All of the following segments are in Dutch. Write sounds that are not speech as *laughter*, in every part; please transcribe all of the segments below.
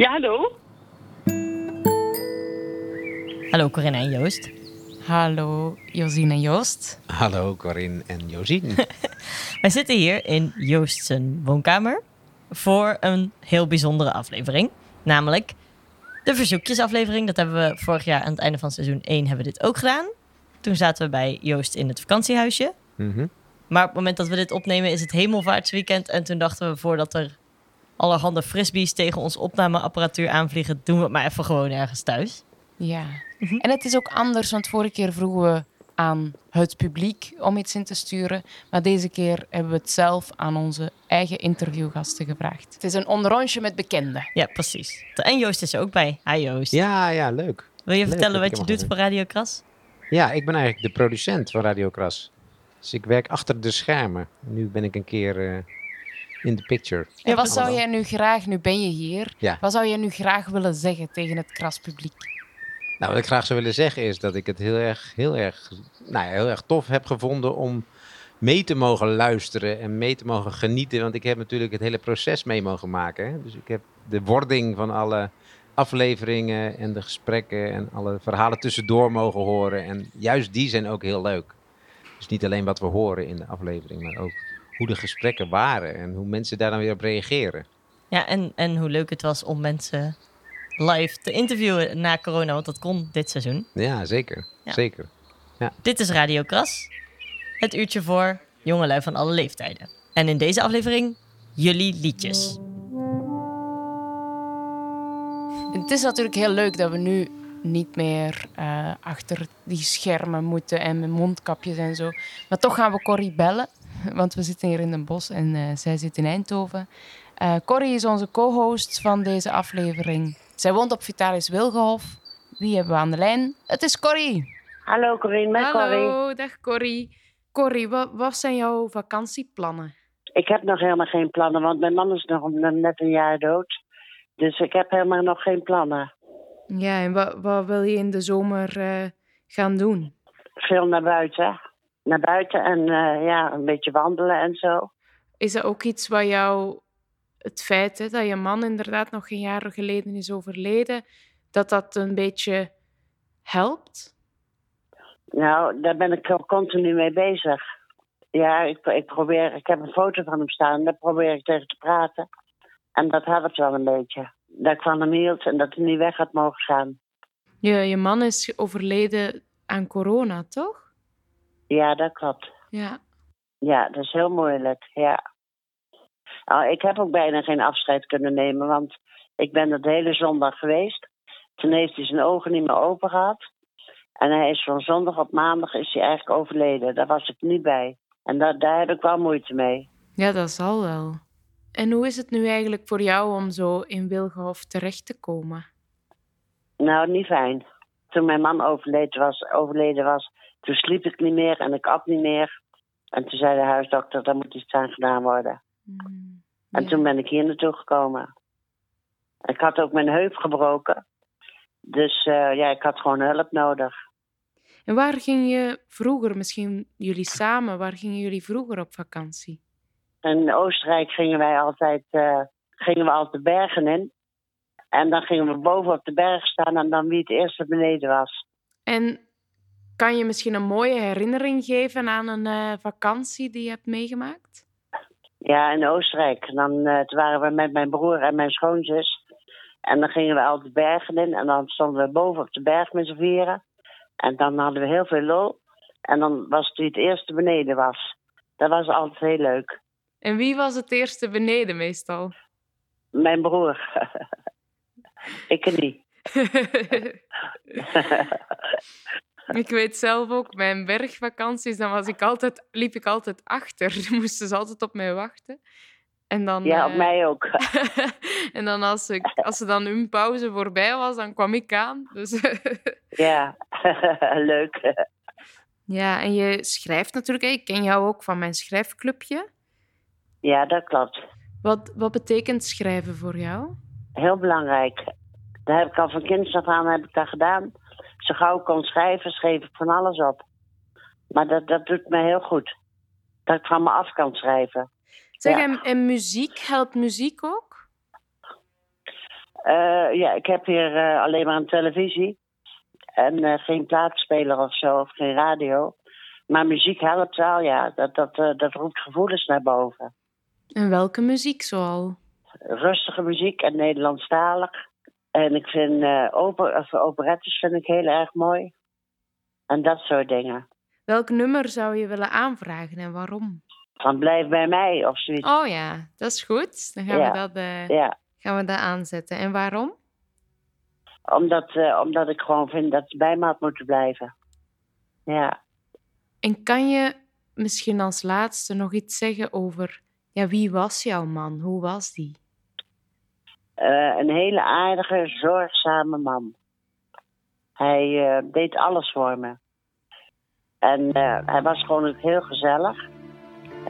Ja, hallo? Hallo Corinne en Joost. Hallo Josien en Joost. Hallo Corinne en Josien. *laughs* Wij zitten hier in Joost zijn woonkamer voor een heel bijzondere aflevering. Namelijk de verzoekjesaflevering. Dat hebben we vorig jaar aan het einde van seizoen 1 hebben we dit ook gedaan. Toen zaten we bij Joost in het vakantiehuisje. Mhm. Maar op het moment dat we dit opnemen is het hemelvaartsweekend. En toen dachten we voordat er allerhande frisbees tegen ons opnameapparatuur aanvliegen... doen we het maar even gewoon ergens thuis. Ja. En het is ook anders, want vorige keer vroegen we aan het publiek om iets in te sturen. Maar deze keer hebben we het zelf aan onze eigen interviewgasten gevraagd. Het is een onderrondje met bekenden. Ja, precies. En Joost is er ook bij. Hi Joost. Ja, ja, leuk. Wil je Leuk vertellen wat je doet voor Radio Kras? Ja, ik ben eigenlijk de producent van Radio Kras. Dus ik werk achter de schermen. Nu ben ik een keer eh, in de picture. En wat zou jij nu graag, nu ben je hier, Ja. wat zou jij nu graag willen zeggen tegen het kraspubliek? Nou, wat ik graag zou willen zeggen is dat ik het heel erg, heel erg, nou ja, heel erg tof heb gevonden om mee te mogen luisteren en mee te mogen genieten. Want ik heb natuurlijk het hele proces mee mogen maken. Hè? Dus ik heb de wording van alle afleveringen en de gesprekken en alle verhalen tussendoor mogen horen. En juist die zijn ook heel leuk. Dus niet alleen wat we horen in de aflevering, maar ook hoe de gesprekken waren en hoe mensen daar dan weer op reageren. Ja, en, en hoe leuk het was om mensen live te interviewen na corona, want dat kon dit seizoen. Ja, zeker. Ja. Zeker. Dit is Radio Kras, het uurtje voor jongelui van alle leeftijden. En in deze aflevering jullie liedjes. Het is natuurlijk heel leuk dat we nu niet meer eh, achter die schermen moeten en met mondkapjes en zo. Maar toch gaan we Corrie bellen, *laughs* want we zitten hier in Den Bosch en eh, zij zit in Eindhoven. Eh, Corrie is onze co-host van deze aflevering. Zij woont op Vitalis Wilgenhof. Wie hebben we aan de lijn? Het is Corrie. Hallo Corinne, met Corrie. Hallo, dag Corrie. Corrie, wat, wat zijn jouw vakantieplannen? Ik heb nog helemaal geen plannen, want mijn man is nog een- net een jaar dood. Dus ik heb helemaal nog geen plannen. Ja, en wat, wat wil je in de zomer eh, gaan doen? Veel naar buiten. Naar buiten en eh, ja, een beetje wandelen en zo. Is dat ook iets wat jou, het feit hè, dat je man inderdaad nog een jaar geleden is overleden, dat dat een beetje helpt? Nou, daar ben ik al continu mee bezig. Ja, ik, ik probeer, ik heb een foto van hem staan, daar probeer ik tegen te praten. En dat helpt wel een beetje. Dat ik van hem hield en dat hij niet weg had mogen gaan. Je, je man is overleden aan corona, toch? Ja, dat klopt. Ja. Ja, dat is heel moeilijk, ja. Nou, ik heb ook bijna geen afscheid kunnen nemen, want ik ben de hele zondag geweest. Toen heeft hij zijn ogen niet meer open gehad. En hij is van zondag op maandag is hij eigenlijk overleden. Daar was ik niet bij. En daar, daar heb ik wel moeite mee. ja, dat zal wel. En hoe is het nu eigenlijk voor jou om zo in Wilgenhof terecht te komen? Nou, niet fijn. Toen mijn man overleden was, overleden was, toen sliep ik niet meer en ik at niet meer. En toen zei de huisdokter, daar moet iets aan gedaan worden. Hmm, En ja. toen ben ik hier naartoe gekomen. Ik had ook mijn heup gebroken. Dus eh, ja, ik had gewoon hulp nodig. En waar ging je vroeger, misschien jullie samen, waar gingen jullie vroeger op vakantie? In Oostenrijk gingen wij altijd, eh, gingen we altijd de bergen in. En dan gingen we boven op de berg staan en dan wie het eerste beneden was. En kan je misschien een mooie herinnering geven aan een eh, vakantie die je hebt meegemaakt? Ja, in Oostenrijk. En dan eh, toen waren we met mijn broer en mijn schoonzus. En dan gingen we altijd de bergen in. En dan stonden we boven op de berg met z'n vieren. En dan hadden we heel veel lol. En dan was het wie het eerste beneden was. Dat was altijd heel leuk. En wie was het eerste beneden meestal? Mijn broer. *laughs* ik niet. *laughs* ik weet zelf ook, mijn bergvakanties, dan was ik altijd, liep ik altijd achter. *laughs* Dan moesten ze altijd op mij wachten. En dan, ja, op eh, mij ook. *laughs* en dan als, ik, als ze dan hun pauze voorbij was, dan kwam ik aan. Dus *laughs* ja, leuk. ja, en je schrijft natuurlijk. Ik ken jou ook van mijn schrijfclubje. ja, dat klopt. Wat, wat betekent schrijven voor jou? Heel belangrijk. Dat heb ik al van kinds af aan heb ik dat gedaan. Zo gauw ik kon schrijven, schreef ik van alles op. Maar dat, dat doet me heel goed. Dat ik van me af kan schrijven. Zeg, Ja. en, en muziek, helpt muziek ook? Eh, ja, ik heb hier eh, alleen maar een televisie. En eh, geen plaatspeler of zo, of geen radio. Maar muziek helpt wel, ja. Dat, dat, dat roept gevoelens naar boven. En welke muziek zoal? Rustige muziek en Nederlandstalig. En ik vind eh oper, of operettes vind ik heel erg mooi. En dat soort dingen. Welk nummer zou je willen aanvragen en waarom? Van blijf bij mij of zoiets. Oh ja, dat is goed. Dan gaan, Ja. we, dat, eh, Ja, gaan we dat aanzetten. En waarom? omdat, eh, omdat ik gewoon vind dat ze bij me had moeten blijven. Ja. En kan je misschien als laatste nog iets zeggen over... Ja, wie was jouw man? Hoe was die? Eh, een hele aardige, zorgzame man. Hij eh, deed alles voor me. En eh, hij was gewoon heel gezellig.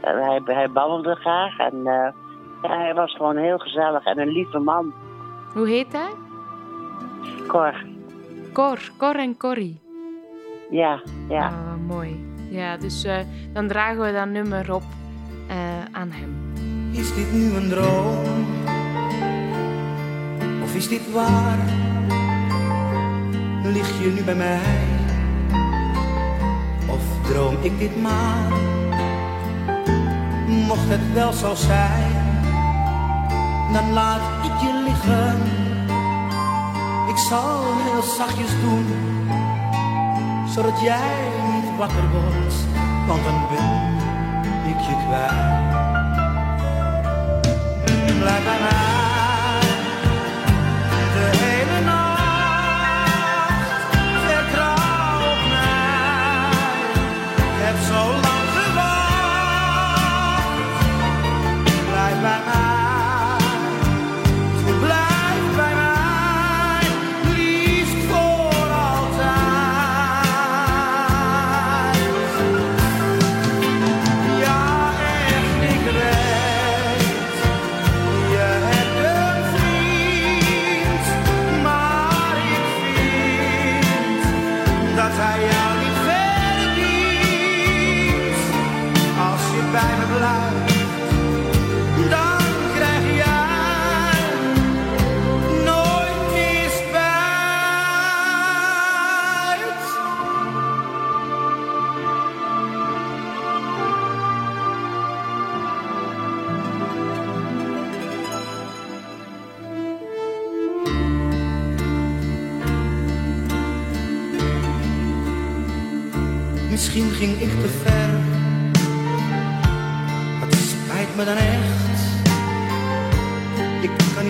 Hij, hij babbelde graag en eh, ja, hij was gewoon heel gezellig en een lieve man. Hoe heet hij? Cor, Cor. Cor en Corrie. ja, ja. Ah, mooi. Ja, dus eh, dan dragen we dat nummer op eh, aan hem. Is dit nu een droom? Of is dit waar? Lig je nu bij mij? Of droom ik dit maar? Mocht het wel zo zijn, dan laat ik je liggen. Ik zal heel zachtjes doen, zodat jij niet wakker wordt, want dan ben ik je kwijt. Blijf bij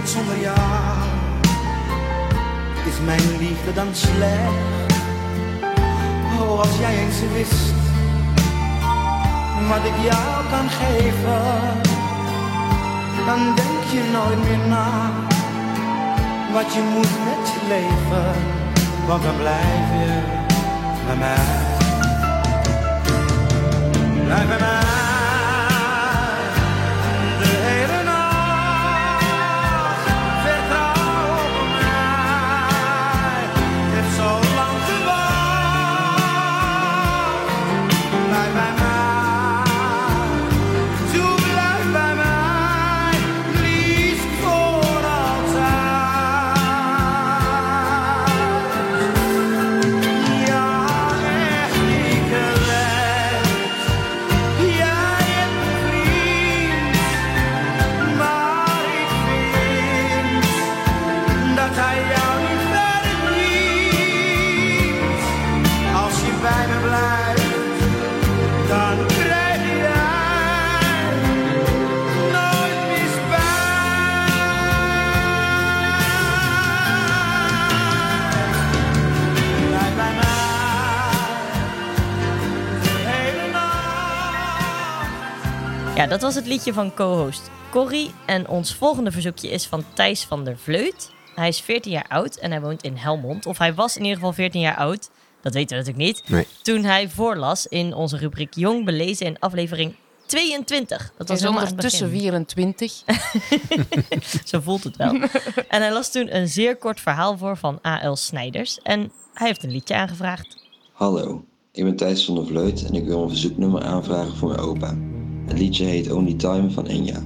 zonder jou. Is mijn liefde dan slecht? Oh, als jij eens wist wat ik jou kan geven, dan denk je nooit meer na wat je moet met je leven, want dan blijf je bij mij. Blijf bij mij dat was het liedje van co-host Corrie. En ons volgende verzoekje is van Thijs van der Vleut. Hij is 14 jaar oud en hij woont in Helmond. Of hij was in ieder geval 14 jaar oud. Dat weten we natuurlijk niet. Nee. Toen hij voorlas in onze rubriek Jong Belezen in aflevering 22. Dat was helemaal begin. 24. *laughs* Zo voelt het wel. *laughs* en hij las toen een zeer kort verhaal voor van A.L. Snijders. En hij heeft een liedje aangevraagd. Hallo, ik ben Thijs van der Vleut en ik wil een verzoeknummer aanvragen voor mijn opa. Het liedje heet Only Time van Enya.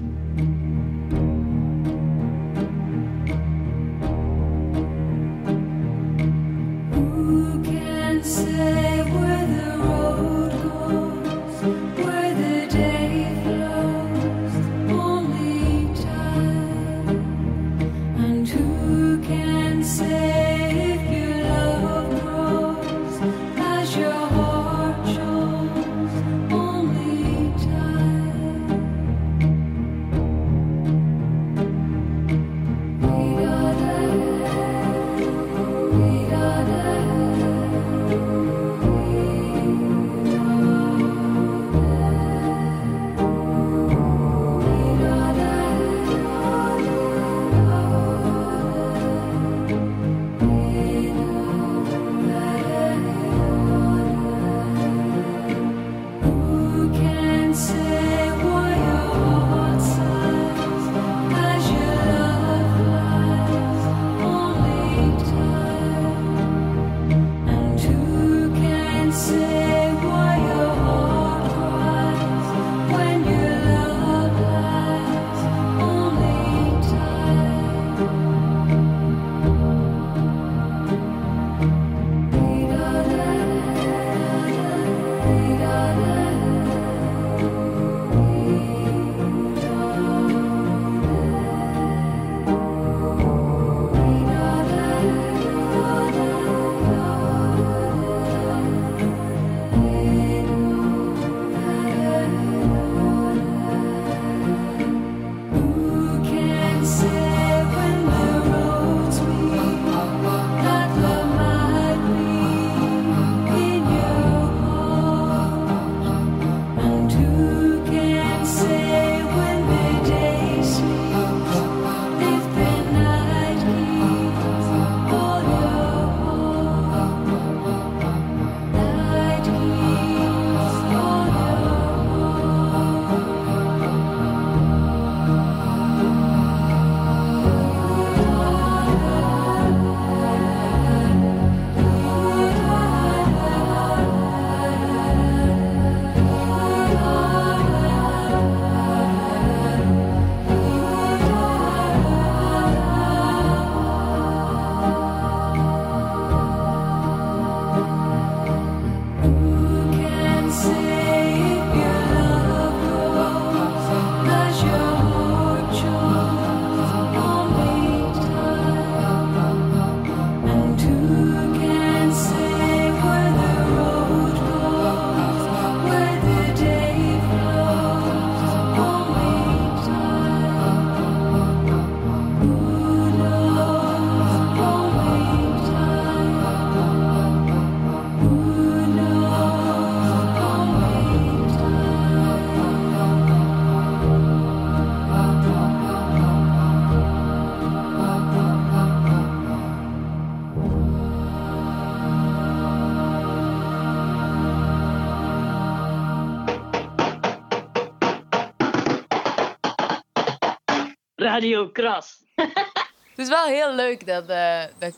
Radio Kras. Het is wel heel leuk dat, eh, dat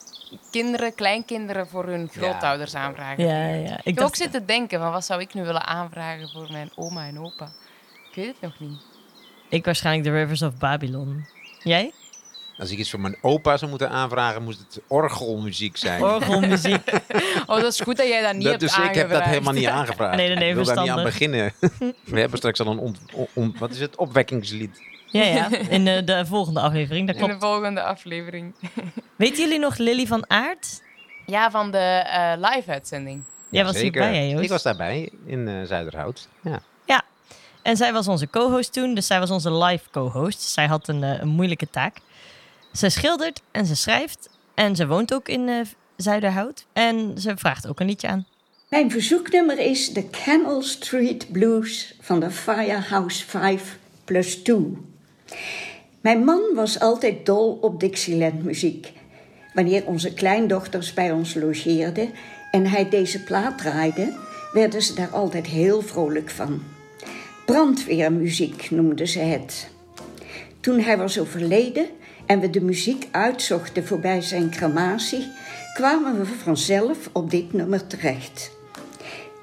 kinderen, kleinkinderen voor hun grootouders aanvragen. Ja, ja. Ik Ik heb ook zitten denken van wat zou ik nu willen aanvragen voor mijn oma en opa. Ik weet het nog niet. ik waarschijnlijk The Rivers of Babylon. Jij? Als ik iets voor mijn opa zou moeten aanvragen, moest het orgelmuziek zijn. Orgelmuziek. *laughs* Oh, dat is goed dat jij dat niet Dat- hebt dus ik heb dat helemaal niet aangevraagd. Nee, nee, nee, ik wil daar niet aan verstandig. beginnen. *laughs* We hebben straks al een ont, on- on- wat is het? opwekkingslied. Ja, ja. *laughs* In eh, de volgende aflevering, dat In de klopt. volgende aflevering. *laughs* Weten jullie nog Lily van Aert? Ja, van de eh, live-uitzending. Jij was Zeker. hierbij, hè, Joost? Ik was daarbij in eh, Zuiderhout. Ja. En zij was onze co-host toen, dus zij was onze live co-host. Zij had een, een moeilijke taak. Ze schildert en ze schrijft en ze woont ook in eh, Zuiderhout. En ze vraagt ook een liedje aan. Mijn verzoeknummer is de Canal Street Blues van de Firehouse 5 plus 2. Mijn man was altijd dol op Dixieland muziek. Wanneer onze kleindochters bij ons logeerden en hij deze plaat draaide, werden ze daar altijd heel vrolijk van. Brandweermuziek noemden ze het. Toen hij was overleden en we de muziek uitzochten voorbij zijn crematie, kwamen we vanzelf op dit nummer terecht.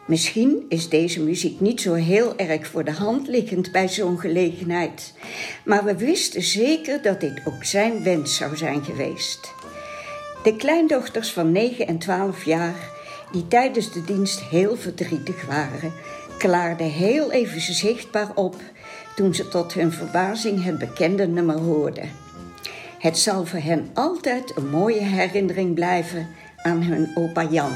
Misschien is deze muziek niet zo heel erg voor de hand liggend bij zo'n gelegenheid, maar we wisten zeker dat dit ook zijn wens zou zijn geweest. De kleindochters van 9 en 12 jaar die tijdens de dienst heel verdrietig waren, klaarden heel even zichtbaar op toen ze tot hun verbazing het bekende nummer hoorden. Het zal voor hen altijd een mooie herinnering blijven aan hun opa Jan.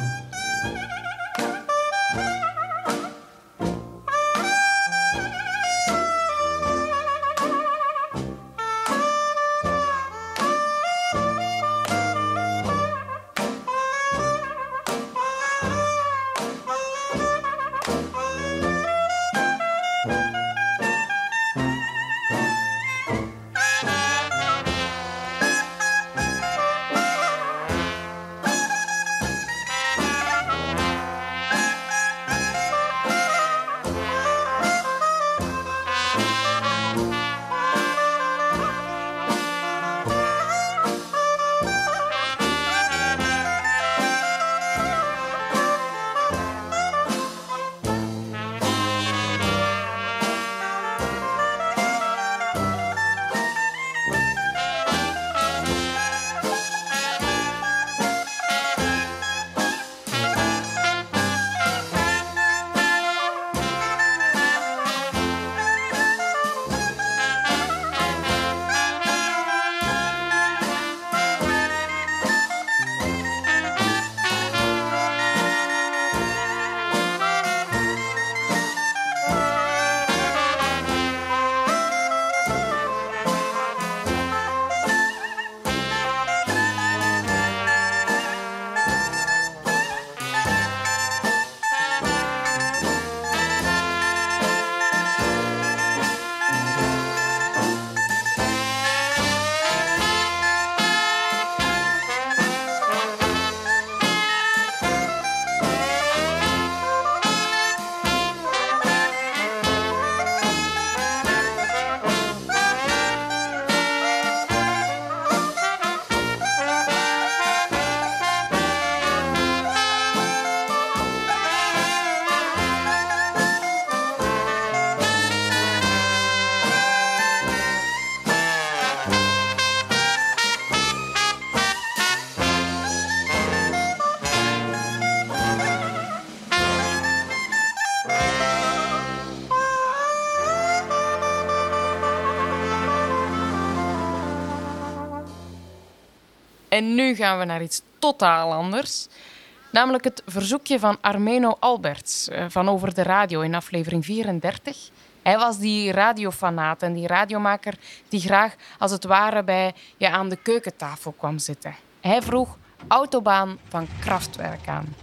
En nu gaan we naar iets totaal anders. Namelijk het verzoekje van Armeno Alberts eh, van Over de Radio in aflevering 34. Hij was die radiofanaat en die radiomaker die graag als het ware bij je aan de keukentafel kwam zitten. Hij vroeg Autobaan van Kraftwerk aan.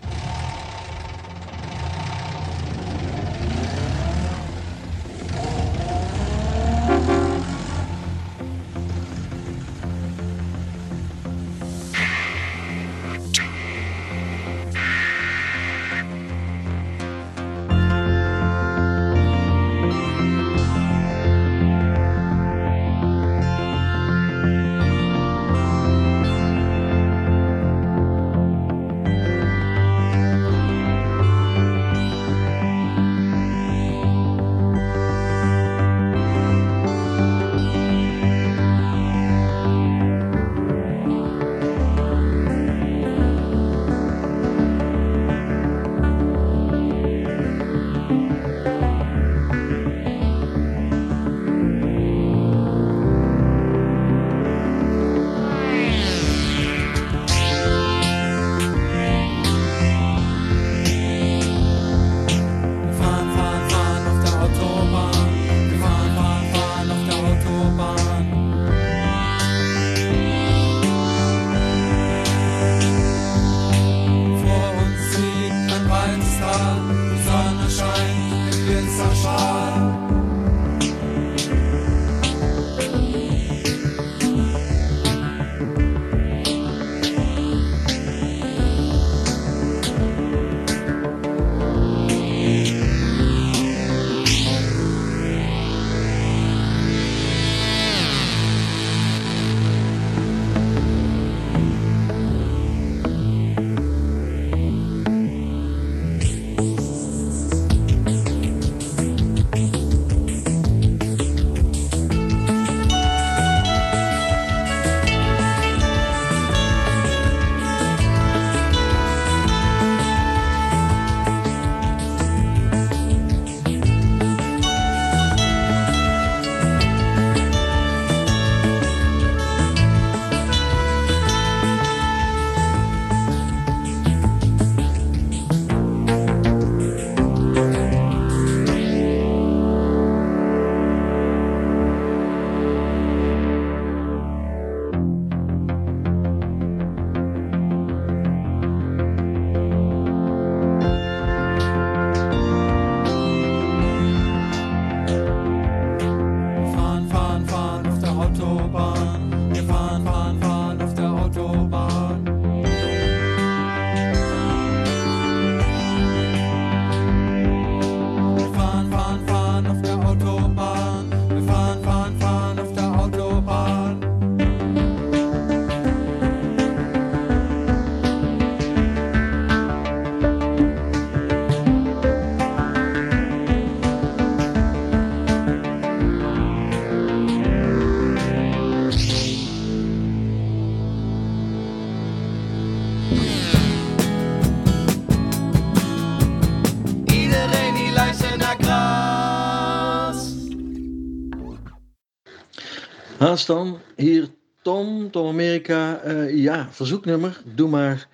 Dan, hier Tom, Tom Amerika. Eh, ja, verzoeknummer. Doe maar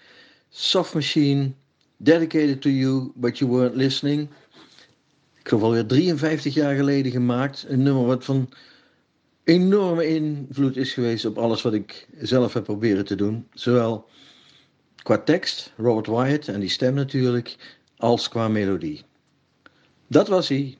Soft Machine, Dedicated to You, But You Weren't Listening. Ik geloof alweer 53 jaar geleden gemaakt. Een nummer wat van enorme invloed is geweest op alles wat ik zelf heb proberen te doen. Zowel qua tekst, Robert Wyatt en die stem natuurlijk, als qua melodie. Dat was hij.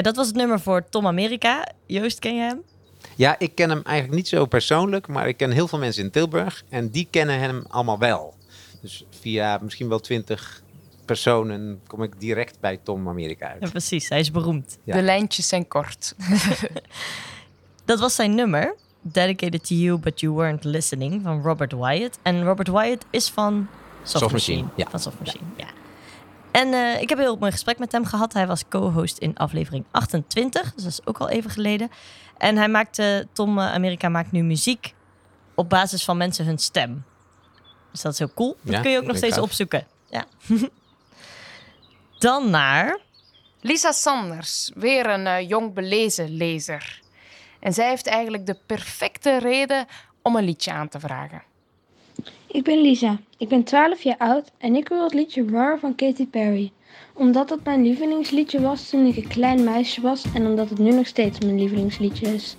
Ja, dat was het nummer voor Tom Amerika. Joost, ken je hem? Ja, ik ken hem eigenlijk niet zo persoonlijk, maar ik ken heel veel mensen in Tilburg en die kennen hem allemaal wel. Dus via misschien wel twintig personen kom ik direct bij Tom Amerika uit. Ja, precies. Hij is beroemd. Ja. De lijntjes zijn kort. *laughs* *laughs* Dat was zijn nummer. Dedicated to You, but you weren't listening. Van Robert Wyatt. En Robert Wyatt is van Soft, Soft Machine. Machine, ja. Van Soft Machine, ja. En eh, ik heb een heel mooi gesprek met hem gehad. Hij was co-host in aflevering 28. Dus dat is ook al even geleden. En hij maakte, Tom eh, Amerika maakt nu muziek op basis van mensen hun stem. Dus dat is heel cool. Dat Ja, kun je ook nog steeds opzoeken. Ja. *laughs* Dan naar... Lisa Sanders, weer een eh, jong belezen lezer. En zij heeft eigenlijk de perfecte reden om een liedje aan te vragen. Ik ben Lisa. Ik ben 12 jaar oud en ik wil het liedje Roar van Katy Perry. Omdat het mijn lievelingsliedje was toen ik een klein meisje was en omdat het nu nog steeds mijn lievelingsliedje is.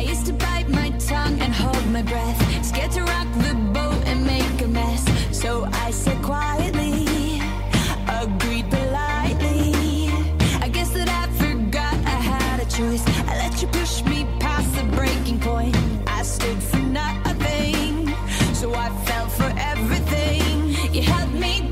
I used to bite my tongue and hold my breath, scared to rock the boat and make a mess. So I said quietly, so I fell for everything. You held me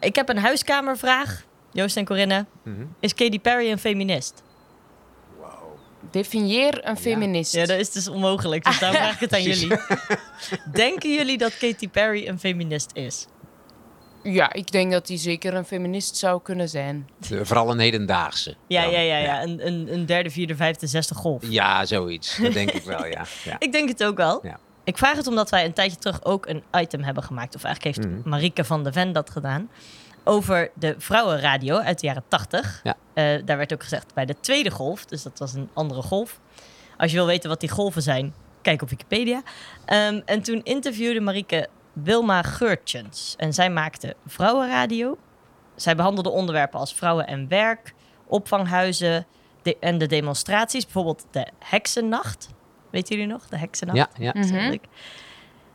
Ik heb een huiskamervraag. Joost en Corinne. Mhm. Is Katy Perry een feminist? Definieer een feminist. Ja, dat is dus onmogelijk. Dus daarom *laughs* vraag ik het aan jullie. *laughs* Denken jullie dat Katy Perry een feminist is? Ja, ik denk dat hij zeker een feminist zou kunnen zijn. De- Vooral een hedendaagse. Ja, ja, ja, ja. Een, een, een derde, vierde, vijfde, zesde golf. Ja, zoiets. Dat denk ik wel, ja. *laughs* ja. Ik denk het ook wel. Ja. Ik vraag het omdat wij een tijdje terug ook een item hebben gemaakt. Of eigenlijk heeft Mhm. Marieke van de Ven dat gedaan. Over de vrouwenradio uit de jaren 80. Ja. Eh, daar werd ook gezegd bij de tweede golf. Dus dat was een andere golf. Als je wil weten wat die golven zijn, kijk op Wikipedia. Ehm, en toen interviewde Marieke Wilma Geurtjens. En zij maakte vrouwenradio. Zij behandelde onderwerpen als vrouwen en werk, opvanghuizen de- en de demonstraties. Bijvoorbeeld de Heksennacht. Weten jullie nog? De Heksennacht. Ja, ja. Leuk.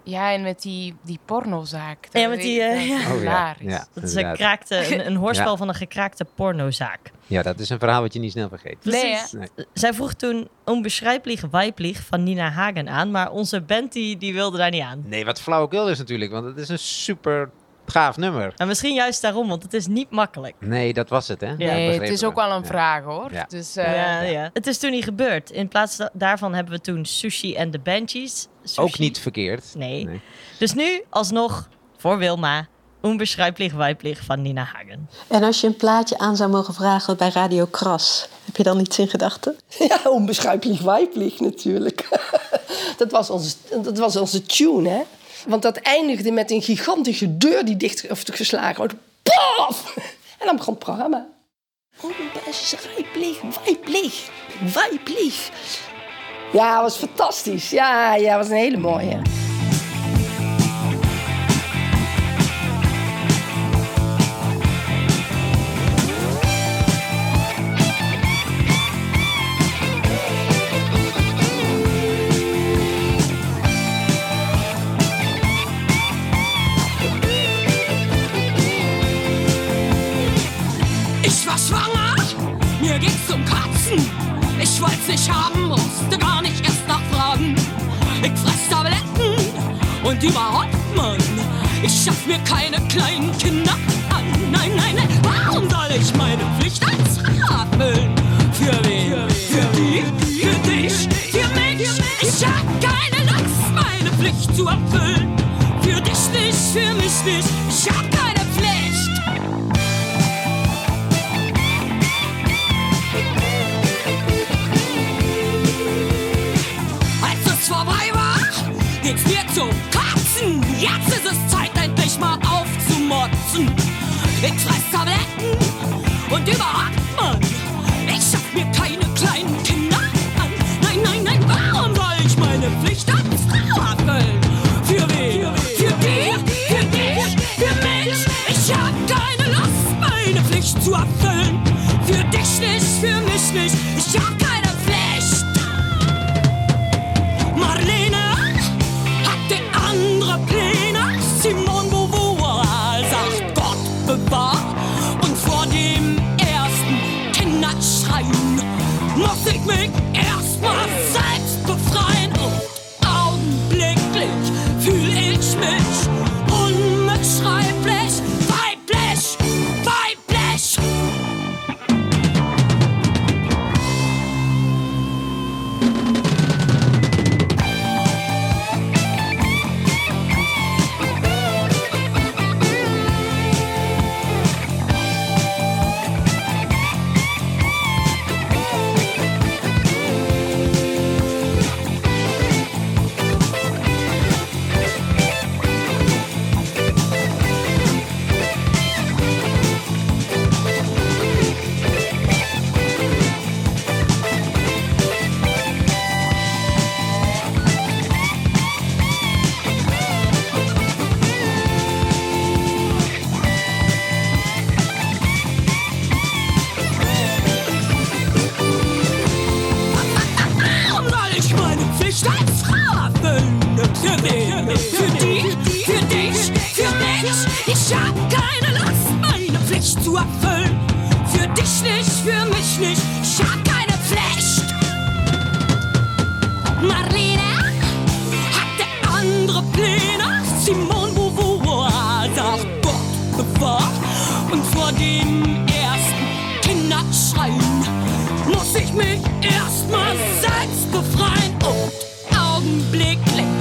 Ja, en met die, die pornozaak. Ja, met die, weet ik nog. ja. Oh, ja. Hilarisch. Ja, Dat is een, kraakte, een, een hoorspel Ja. van een gekraakte pornozaak. Ja, dat is een verhaal wat je niet snel vergeet. Precies. Nee. Zij vroeg toen Onbeschrijpelijk Weiblich van Nina Hagen aan, maar onze band die, die wilde daar niet aan. Nee, wat flauwekul is natuurlijk, want het is een super gaaf nummer. Maar misschien juist daarom, want het is niet makkelijk. Nee, dat was het, hè? Nee, het is ook wel een Ja. vraag hoor. Ja. Dus, eh, ja, ja. Het is toen niet gebeurd. In plaats da- daarvan hebben we toen Sushi en de Banshees. Sushi. Ook niet verkeerd. Nee. Nee. Dus nu alsnog voor Wilma Onbeschrijpelijk Weiblich van Nina Hagen. En als je een plaatje aan zou mogen vragen bij Radio Kras, heb je dan iets in gedachten? *laughs* Ja, onbeschrijpelijk weiblich natuurlijk. *laughs* dat, was onze, dat was onze tune, hè? Want dat eindigde met een gigantische deur die dicht of geslagen wordt. Paf! En dan begon het programma. Onbeschrijpelijk weiblich. Weiblich. Ja, dat was fantastisch. Ja, ja, was een hele mooie. kleinen Kindern. Für dich nicht, für mich nicht. Ich hab keine Pflicht. Marlene hatte andere Pläne. Simone Beauvoir sagt Gott bewahrt. Und vor dem ersten Kinderschreien muss ich mich erstmal selbst befreien. Und augenblicklich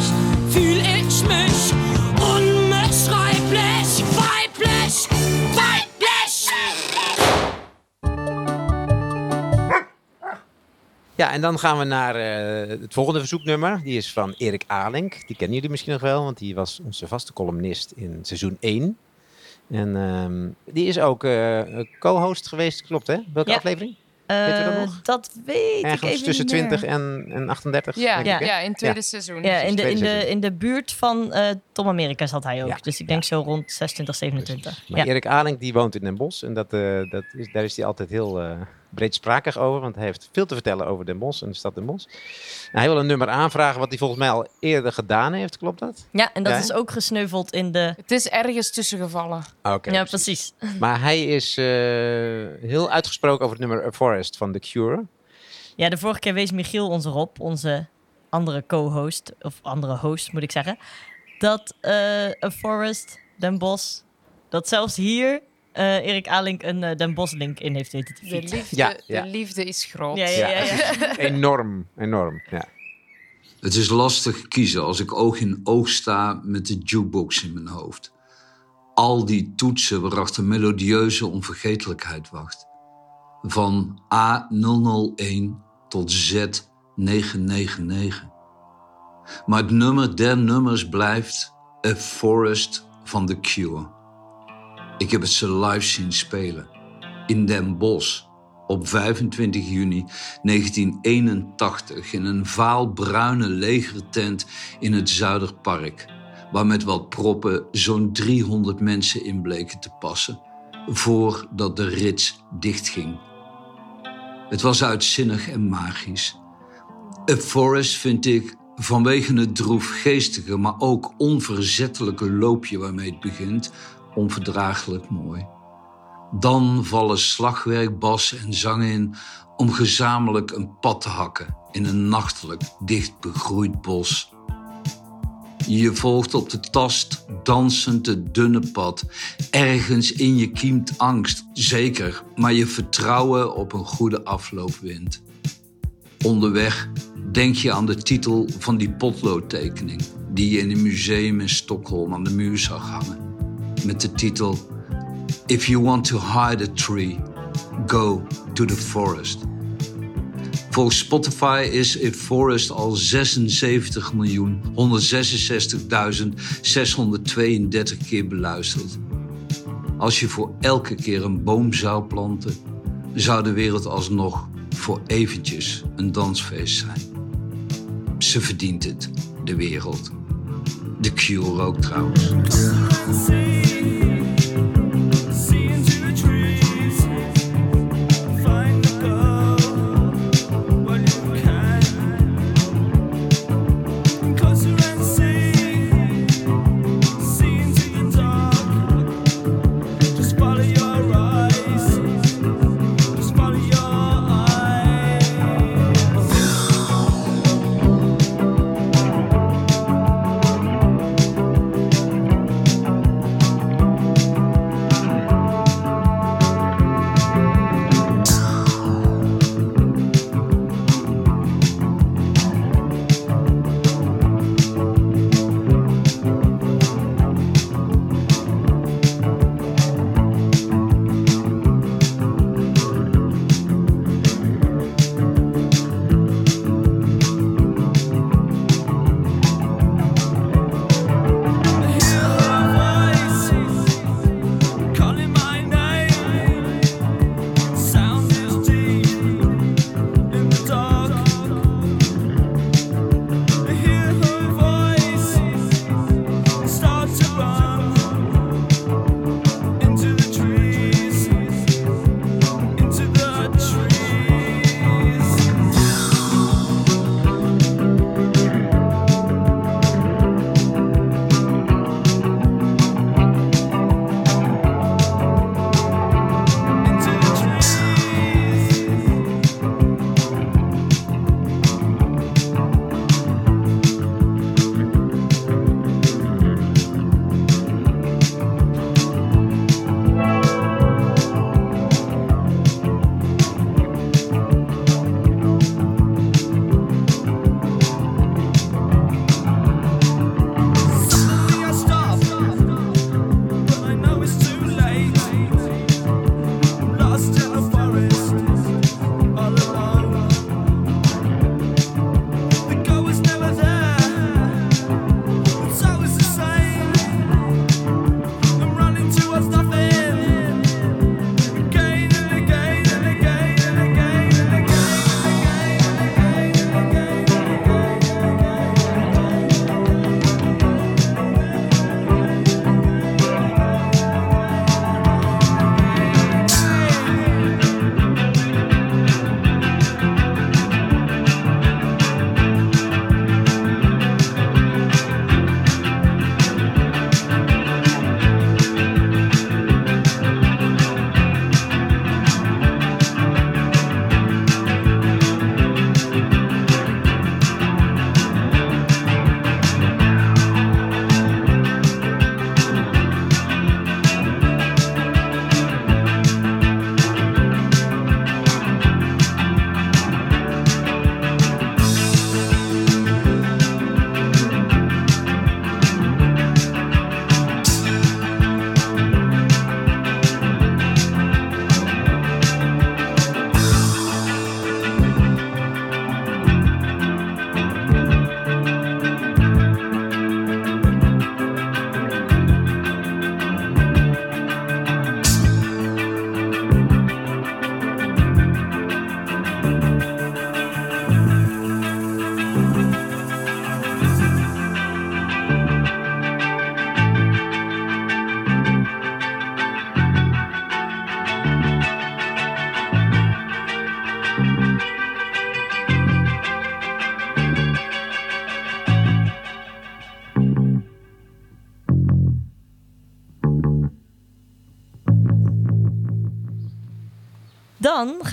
Ja, en dan gaan we naar eh, het volgende verzoeknummer. Die is van Erik Alink. Die kennen jullie misschien nog wel, want die was onze vaste columnist in seizoen 1. En ehm, die is ook eh, co-host geweest, klopt hè? Welke Ja. aflevering? Eh, Weet je dat nog? Dat weet ik even tussen niet meer. 20 en, en 38. Ja, denk ik, hè? ja, in het tweede seizoen. Ja, in de, in, de, in de buurt van eh, Tom Amerika zat hij ook. Ja, Dus ik denk zo rond 26, 27. Maar Ja. Erik Alink die woont in Den Bosch. En dat, eh, dat is, daar is hij altijd heel eh breedsprakig over. Want hij heeft veel te vertellen over Den Bosch en de stad Den Bosch. En hij wil een nummer aanvragen wat hij volgens mij al eerder gedaan heeft. Klopt dat? ja, en dat Ja, is ook gesneuveld in de... Het is ergens tussengevallen. Ah, Oké. ja, precies. *laughs* Maar hij is eh, heel uitgesproken over het nummer A Forest van The Cure. Ja, de vorige keer wees Michiel ons erop, onze andere co-host, of andere host moet ik zeggen, dat eh A Forest, Den Bosch, dat zelfs hier eh, Erik Alink een eh, Den Bosch link in heeft weten te De liefde, Ja, ja. De liefde is groot. Ja, ja, ja. ja. *laughs* Enorm, enorm. Ja. Het is lastig kiezen als ik oog in oog sta met de jukebox in mijn hoofd. Al die toetsen waarachter melodieuze onvergetelijkheid wacht. Van A001 tot Z999. Maar het nummer der nummers blijft A Forest van The Cure. Ik heb het ze live zien spelen. In Den Bosch op 25 juni 1981 in een vaalbruine legertent in het Zuiderpark, waar met wat proppen zo'n 300 mensen in bleken te passen, voordat de rits dichtging. Het was uitzinnig en magisch. A Forest vind ik vanwege het droefgeestige, maar ook onverzettelijke loopje waarmee het begint, onverdraaglijk mooi. Dan vallen slagwerk, bas en zang in om gezamenlijk een pad te hakken in een nachtelijk dicht begroeid bos. Je volgt op de tast dansend het dunne pad. Ergens in je kiemt angst, zeker, maar je vertrouwen op een goede afloop wint. Onderweg denk je aan de titel van die potloodtekening die je in een museum in Stockholm aan de muur zag hangen. Met de titel If you want to hide a tree, go to the forest. Volgens Spotify is It Forest al 76.166.632 keer beluisterd. Als je voor elke keer een boom zou planten, zou de wereld alsnog voor eventjes een dansfeest zijn. Ze verdient het, de wereld. De Cure ook trouwens.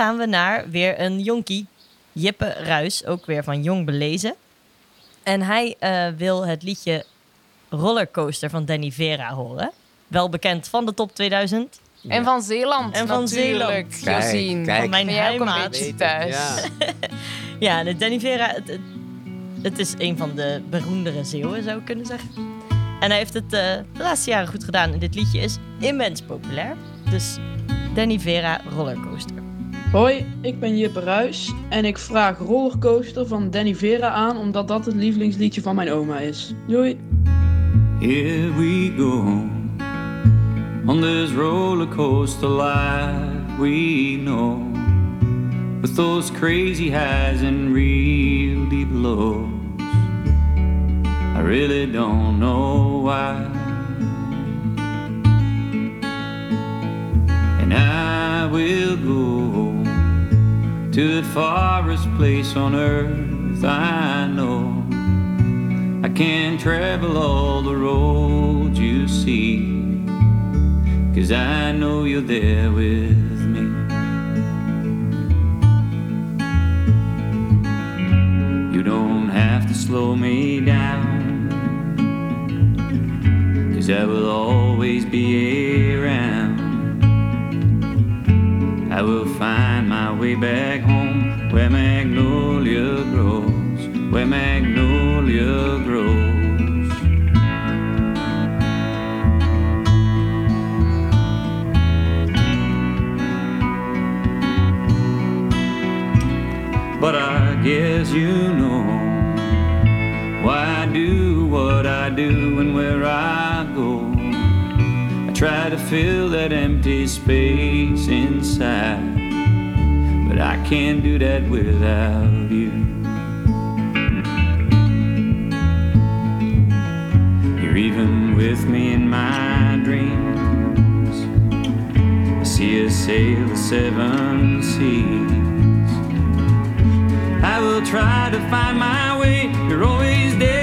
Gaan we naar weer een jonkie. Jippe Ruis, ook weer van Jong Belezen. En hij eh, wil het liedje Rollercoaster van Danny Vera horen. Wel bekend van de top 2000. En van Zeeland En van natuurlijk, Zeeland. Josien. Van mijn beetje thuis? *laughs* Ja, de Danny Vera, het, het, het is een van de beroemdere Zeeuwen, zou ik kunnen zeggen. En hij heeft het eh, de laatste jaren goed gedaan. En dit liedje is immens populair. Dus Danny Vera Rollercoaster. Hoi, ik ben Jippe Ruis en ik vraag Rollercoaster van Danny Vera aan omdat dat het lievelingsliedje van mijn oma is. Doei! Here we go on this roller coaster life we know, with those crazy highs and real deep lows. I really don't know why. And I will go to the farthest place on earth I know. I can travel all the roads you see, cause I know you're there with me. You don't have to slow me down, cause I will always be around. I will find my way back home where magnolia grows, where magnolia grows. But I guess you know why I do what I do and where I go. I try to fill that empty space inside, but I can't do that without you. You're even with me in my dreams. I see us sail the seven seas. I will try to find my way. You're always there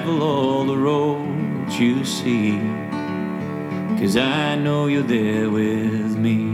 travel all the roads you see. Cause I know you're there with me.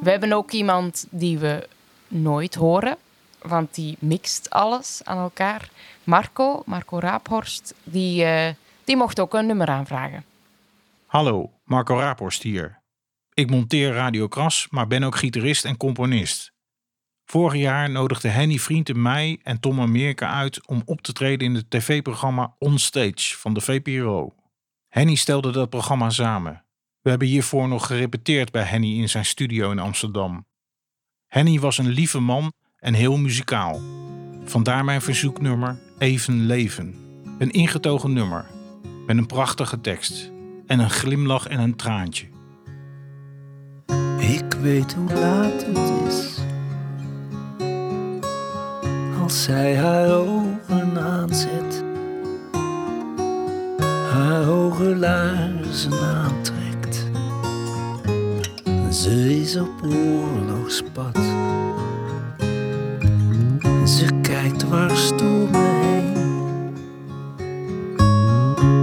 We hebben ook iemand die we nooit horen, want die mixt alles aan elkaar. Marco, Marco Raaphorst, die, eh, die mocht ook een nummer aanvragen. Hallo, Marco Raaphorst hier. Ik monteer Radio Kras, maar ben ook gitarist en componist. Vorig jaar nodigde Henny Vrienden mij en Tom Amerika uit om op te treden in het tv-programma On Stage van de VPRO. Henny stelde dat programma samen. We hebben hiervoor nog gerepeteerd bij Henny in zijn studio in Amsterdam. Henny was een lieve man en heel muzikaal. Vandaar mijn verzoeknummer Even Leven. Een ingetogen nummer met een prachtige tekst en een glimlach en een traantje. Ik weet hoe laat het is. Als zij haar ogen aanzet, haar hoge laarzen aantrekt Ze is op oorlogspad. Ze kijkt dwars door heen.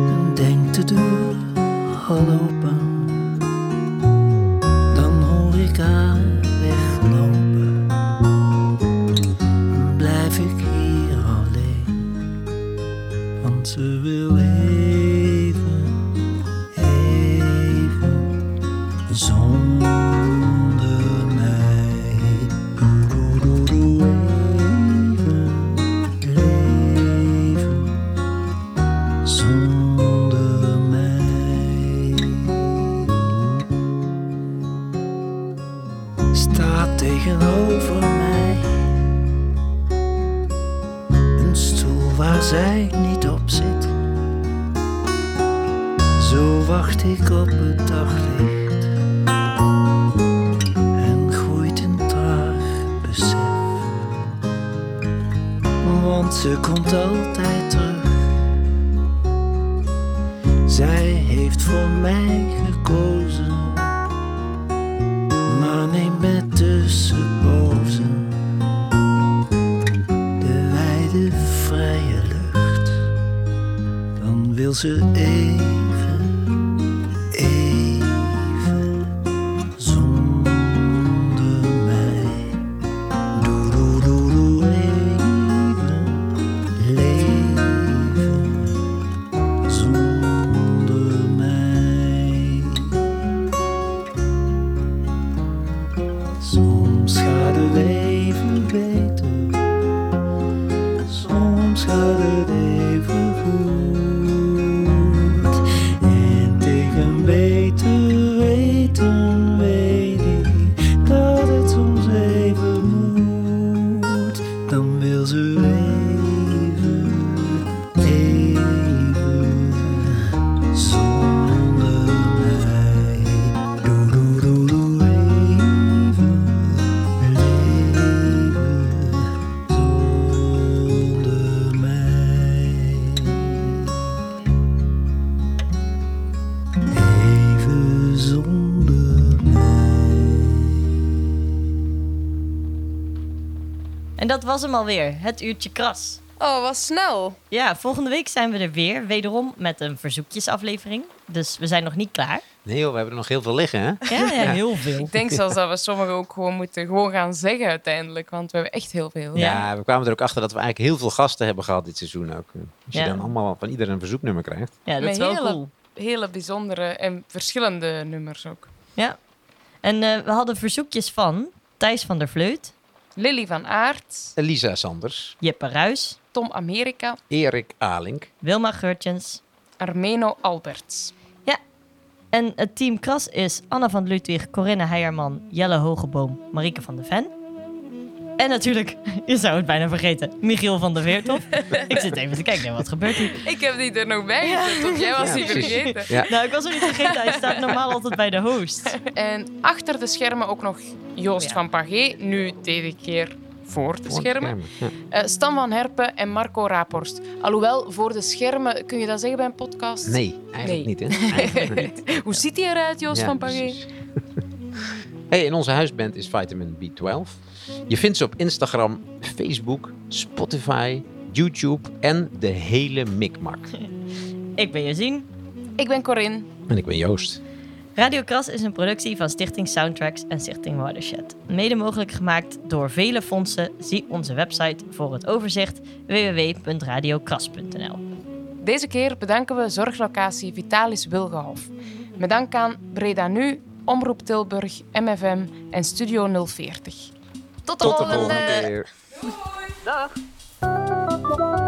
En denkt de deur al ze even, was hem alweer, het uurtje kras. Oh, wat snel. Ja, volgende week zijn we er weer, wederom met een verzoekjesaflevering. Dus we zijn nog niet klaar. Nee joh, we hebben er nog heel veel liggen hè? Ja, ja, *laughs* heel veel. Ik denk zelfs dat we sommigen ook gewoon moeten gewoon gaan zeggen uiteindelijk. Want we hebben echt heel veel. Ja, we kwamen er ook achter dat we eigenlijk heel veel gasten hebben gehad dit seizoen ook. Als je dan allemaal van iedereen een verzoeknummer krijgt. Ja, dat Met is wel hele, cool. hele bijzondere en verschillende nummers ook. Ja. En eh, we hadden verzoekjes van Thijs van der Vleut, Lily van Aert, Elisa Sanders, Jeppe Ruis, Tom Amerika, Erik Alink, Wilma Geurtjens. Armeno Alberts. Ja. En het team Kras is Anna van Ludwig, Corinne Heijerman, Jelle Hogeboom, Marieke van der Ven. En natuurlijk, je zou het bijna vergeten, Michiel van der Veertof. *laughs* ik zit even te kijken, wat gebeurt hier? Ik heb die er nog bij gezet, jij was Ja, die precies. vergeten. Nou, ik was er niet vergeten, hij staat normaal altijd bij de host. En achter de schermen ook nog Joost Ja. van Pagé, nu deze keer voor de schermen. Eh, Stan van Herpen en Marco Raphorst. Alhoewel, voor de schermen, kun je dat zeggen bij een podcast? Nee, eigenlijk Nee. niet hè? *laughs* Eigenlijk niet. *laughs* Hoe ziet hij eruit, Joost Ja, van Pagé? Hey, in onze huisband is Vitamin B12. Je vindt ze op Instagram, Facebook, Spotify, YouTube en de hele mikmak. *laughs* Ik ben Jazien. Ik ben Corinne. En ik ben Joost. Radio Kras is een productie van Stichting Soundtracks en Stichting Watershed. Mede mogelijk gemaakt door vele fondsen. Zie onze website voor het overzicht www.radiokras.nl. Deze keer bedanken we zorglocatie Vitalis Wilgenhof. Met dank aan Breda Nu, Omroep Tilburg, MFM en Studio 040. Tot de, Tot de volgende. volgende keer. Doei. Dag.